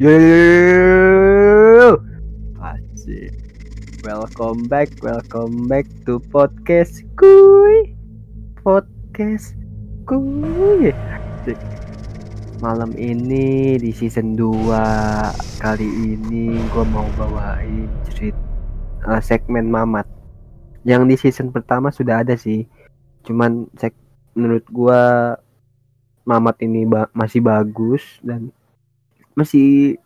Yo. Asik. Welcome back, welcome back to podcast kuy. Podcast kuy. Asik. Malam ini di season 2 kali ini gue mau bawain cerita uh, segmen Mamat. Yang di season pertama sudah ada sih. Cuman menurut gua Mamat ini ba masih bagus dan masih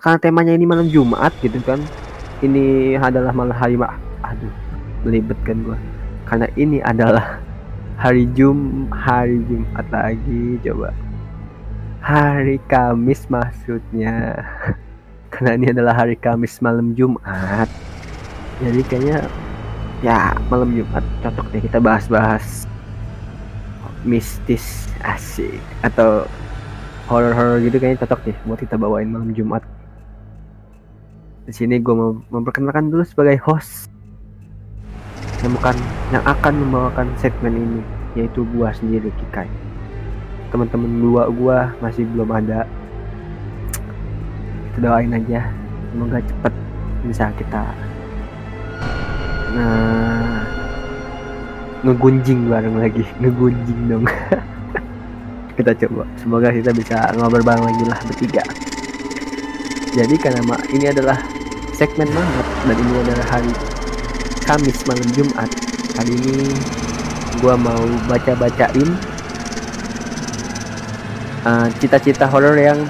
karena temanya ini malam Jumat gitu kan ini adalah malam hari ma aduh belibet kan gua. Karena ini adalah hari Jum hari Jumat lagi coba. Hari Kamis maksudnya. Karena ini adalah hari Kamis malam Jumat. Jadi kayaknya ya malam Jumat cocok deh kita bahas-bahas mistis asik atau horror-horror gitu kayaknya cocok deh buat kita bawain malam Jumat. Di sini gue mau memperkenalkan dulu sebagai host yang bukan yang akan membawakan segmen ini yaitu gua sendiri Kikai. Teman-teman dua gua masih belum ada. Kita doain aja semoga cepet bisa kita nah ngegunjing bareng lagi ngegunjing dong kita coba. Semoga kita bisa ngobrol bareng lagi lah bertiga. Jadi karena ma ini adalah segmen mamat dan ini adalah hari Kamis malam Jumat. Kali ini gua mau baca-bacain uh, cita-cita horor yang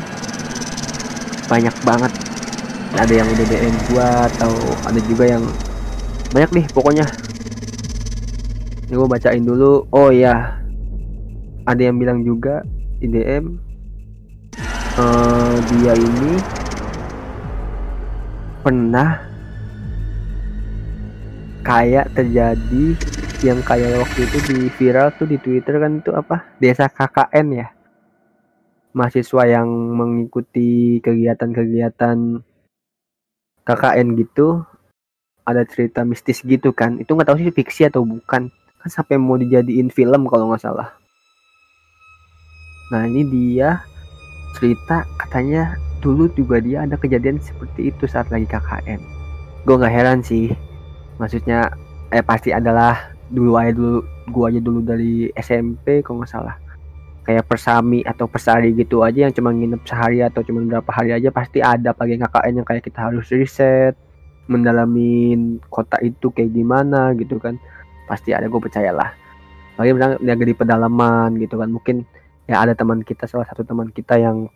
banyak banget. Ada yang udah DM gua atau ada juga yang banyak nih pokoknya. Ini gue bacain dulu. Oh ya ada yang bilang juga di DM uh, dia ini pernah kayak terjadi yang kayak waktu itu di viral tuh di Twitter kan itu apa? Desa KKN ya? Mahasiswa yang mengikuti kegiatan-kegiatan KKN gitu ada cerita mistis gitu kan. Itu nggak tahu sih fiksi atau bukan. Kan sampai mau dijadiin film kalau nggak salah nah ini dia cerita katanya dulu juga dia ada kejadian seperti itu saat lagi KKN gue nggak heran sih. Maksudnya eh pasti adalah dulu aja dulu gue aja dulu dari SMP kalau nggak salah. Kayak persami atau persari gitu aja yang cuma nginep sehari atau cuma berapa hari aja pasti ada pagi KKN yang kayak kita harus riset mendalamin kota itu kayak gimana gitu kan. Pasti ada gue percayalah. Lagi bilang di pedalaman gitu kan. Mungkin ya ada teman kita salah satu teman kita yang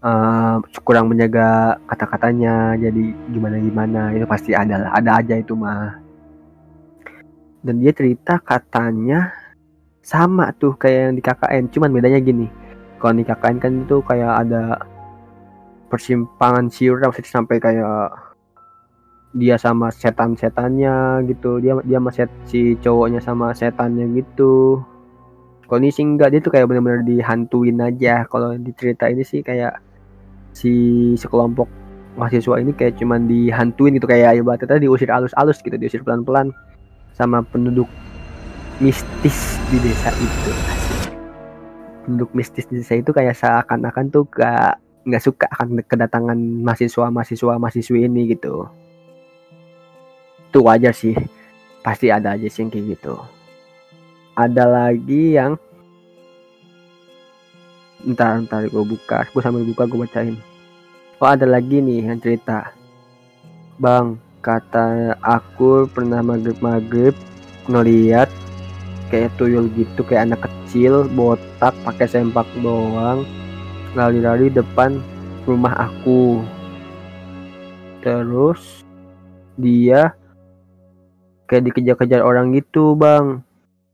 uh, kurang menjaga kata-katanya jadi gimana gimana itu pasti ada lah ada aja itu mah. Dan dia cerita katanya sama tuh kayak yang di KKN cuman bedanya gini. Kalau di KKN kan itu kayak ada persimpangan siuran sampai kayak dia sama setan-setannya gitu dia dia sama si cowoknya sama setannya gitu kalau ini sih enggak dia tuh kayak bener-bener dihantuin aja. Kalau dicerita ini sih kayak si sekelompok mahasiswa ini kayak cuman dihantuin gitu. Kayak ibaratnya tadi diusir alus-alus gitu diusir pelan-pelan sama penduduk mistis di desa itu. Penduduk mistis di desa itu kayak seakan-akan tuh gak nggak suka akan kedatangan mahasiswa mahasiswa mahasiswi ini gitu. Itu wajar sih. Pasti ada aja sih yang kayak gitu ada lagi yang ntar ntar gue buka. Gue sambil buka gue bacain. Oh ada lagi nih yang cerita. Bang kata aku pernah maghrib maghrib ngeliat kayak tuyul gitu kayak anak kecil botak pakai sempak doang lari-lari depan rumah aku. Terus dia kayak dikejar-kejar orang gitu bang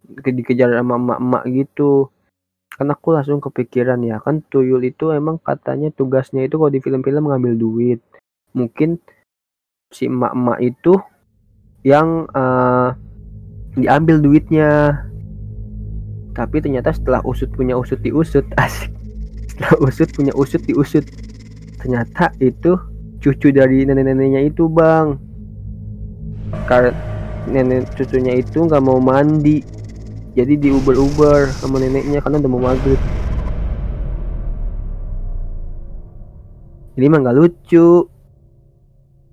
dikejar sama emak-emak gitu. Kan aku langsung kepikiran ya kan tuyul itu emang katanya tugasnya itu kalau di film-film ngambil duit. Mungkin si emak-emak itu yang uh, diambil duitnya. Tapi ternyata setelah usut punya usut diusut asik. Setelah usut punya usut diusut ternyata itu cucu dari nenek-neneknya itu bang. Karena nenek cucunya itu nggak mau mandi jadi di uber uber sama neneknya karena udah mau maghrib. Ini mah nggak lucu.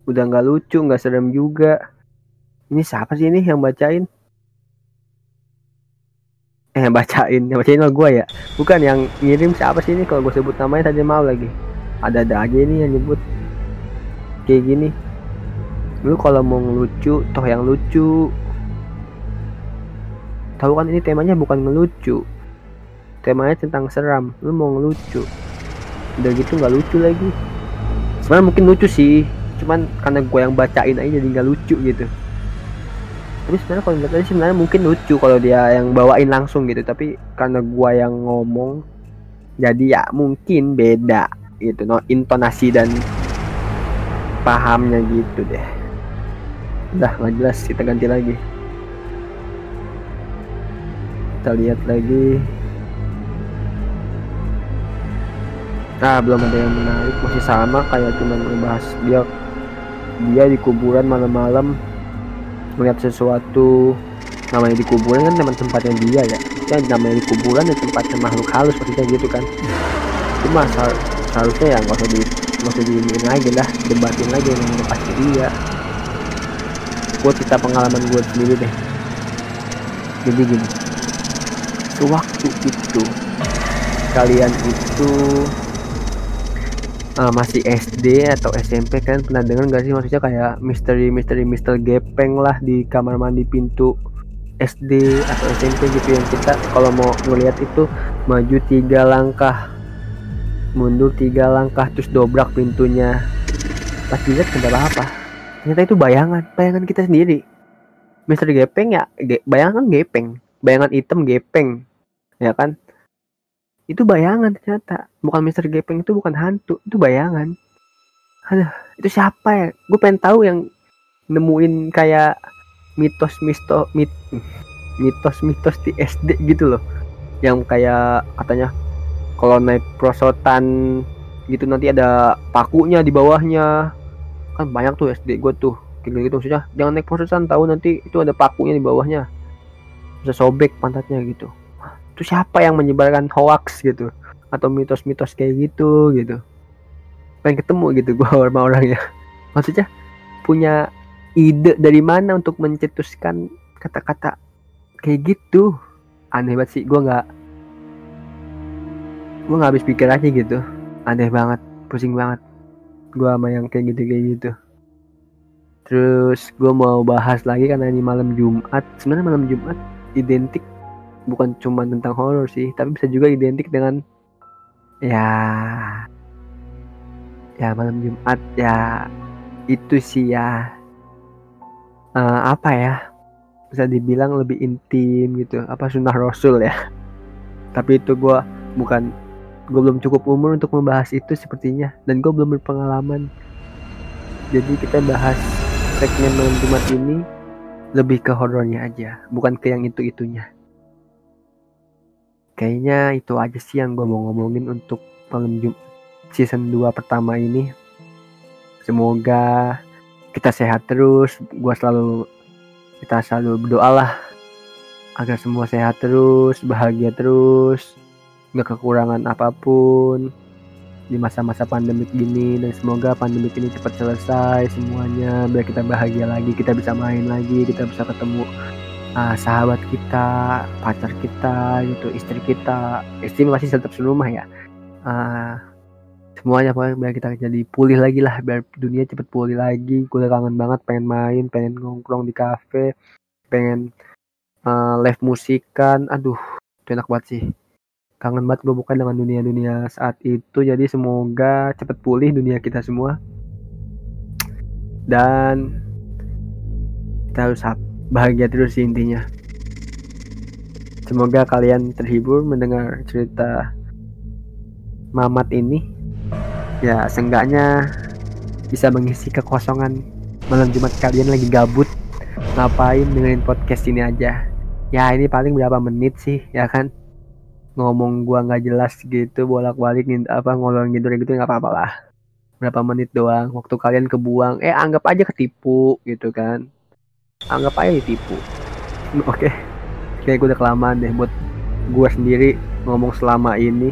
Udah nggak lucu nggak serem juga. Ini siapa sih ini yang bacain? Eh bacain yang bacain lo gue ya. Bukan yang ngirim siapa sih ini? Kalau gue sebut namanya tadi mau lagi. Ada-ada aja ini yang nyebut. Kayak gini. Lu kalau mau ngelucu toh yang lucu tahu kan ini temanya bukan ngelucu. Temanya tentang seram. Lu mau ngelucu. Udah gitu nggak lucu lagi. Sebenarnya mungkin lucu sih. Cuman karena gue yang bacain aja jadi nggak lucu gitu. Tapi sebenarnya kalau tadi sebenarnya mungkin lucu kalau dia yang bawain langsung gitu. Tapi karena gue yang ngomong jadi ya mungkin beda gitu. No intonasi dan pahamnya gitu deh. Udah nggak jelas kita ganti lagi kita lihat lagi. Nah belum ada yang menarik. Masih sama kayak cuma ngebahas dia dia di kuburan malam-malam melihat sesuatu. Namanya di kuburan kan teman tempatnya dia ya. Kan namanya di kuburan ya tempatnya makhluk halus maksudnya gitu kan. Cuma seharusnya ya nggak usah di nggak usah diinin lagi lah debatin lagi yang udah pasti dia. Gue cerita pengalaman gue sendiri deh. Jadi gini sewaktu itu kalian itu uh, masih SD atau SMP kan? Pernah dengar gak sih? Maksudnya kayak misteri misteri mister gepeng lah di kamar mandi pintu SD atau SMP gitu yang kita kalau mau ngelihat itu maju tiga langkah mundur tiga langkah terus dobrak pintunya. Pas dilihat kenapa apa ternyata itu bayangan bayangan kita sendiri. Mister Gepeng ya ge, bayangan gepeng bayangan hitam gepeng ya kan? Itu bayangan ternyata. Bukan Mister Gepeng itu bukan hantu itu bayangan. Aduh itu siapa ya? Gue pengen tahu yang nemuin kayak mitos misto mit mitos mitos di SD gitu loh. Yang kayak katanya kalau naik prosotan gitu nanti ada pakunya di bawahnya. Kan banyak tuh SD gue tuh kayak gitu maksudnya. Jangan naik prosotan tahu nanti itu ada pakunya di bawahnya bisa sobek pantatnya gitu. Itu siapa yang menyebarkan hoax gitu? Atau mitos-mitos kayak gitu gitu. Pengen ketemu gitu gue sama orangnya maksudnya punya ide dari mana untuk mencetuskan kata-kata kayak gitu? Aneh banget sih gue nggak gue nggak habis pikir aja gitu. Aneh banget pusing banget. Gue sama yang kayak gitu kayak gitu. Terus gue mau bahas lagi karena ini malam Jumat. Sebenarnya malam Jumat identik bukan cuma tentang horor sih tapi bisa juga identik dengan ya ya malam Jumat ya itu sih ya. Uh, apa ya bisa dibilang lebih intim gitu apa sunnah rasul ya. Tapi itu gue bukan gue belum cukup umur untuk membahas itu sepertinya dan gue belum berpengalaman. Jadi kita bahas segmen malam Jumat ini lebih ke horornya aja bukan ke yang itu itunya kayaknya itu aja sih yang gue mau ngomongin untuk Jumat season 2 pertama ini. Semoga kita sehat terus gue selalu kita selalu berdoa lah agar semua sehat terus bahagia terus nggak kekurangan apa pun di masa-masa pandemik gini dan semoga pandemik ini cepat selesai semuanya biar kita bahagia lagi kita bisa main lagi kita bisa ketemu uh, sahabat kita, pacar kita, gitu, istri kita, istri masih tetap serumah ya. Uh, semuanya pokoknya biar kita jadi pulih lagi lah, biar dunia cepet pulih lagi. Gue kangen banget, pengen main, pengen nongkrong di kafe, pengen uh, live musikan. Aduh, itu enak banget sih. Kangen banget gue bukan dengan dunia-dunia saat itu. Jadi semoga cepet pulih dunia kita semua. Dan kita harus bahagia terus sih intinya semoga kalian terhibur mendengar cerita Mamat ini ya seenggaknya bisa mengisi kekosongan malam Jumat kalian lagi gabut ngapain dengerin podcast ini aja ya ini paling berapa menit sih ya kan ngomong gua nggak jelas gitu bolak-balik apa ngolong gitu gitu nggak apa-apa lah. Berapa menit doang waktu kalian kebuang. Eh anggap aja ketipu gitu kan. Anggap aja ditipu. Oke. Okay. kayak gue udah kelamaan deh buat gue sendiri ngomong selama ini.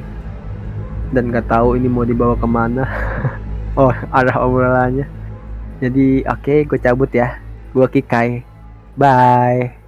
Dan gak tahu ini mau dibawa ke mana. Oh arah obrolannya. Jadi oke okay, gue cabut ya. Gue kikai. Bye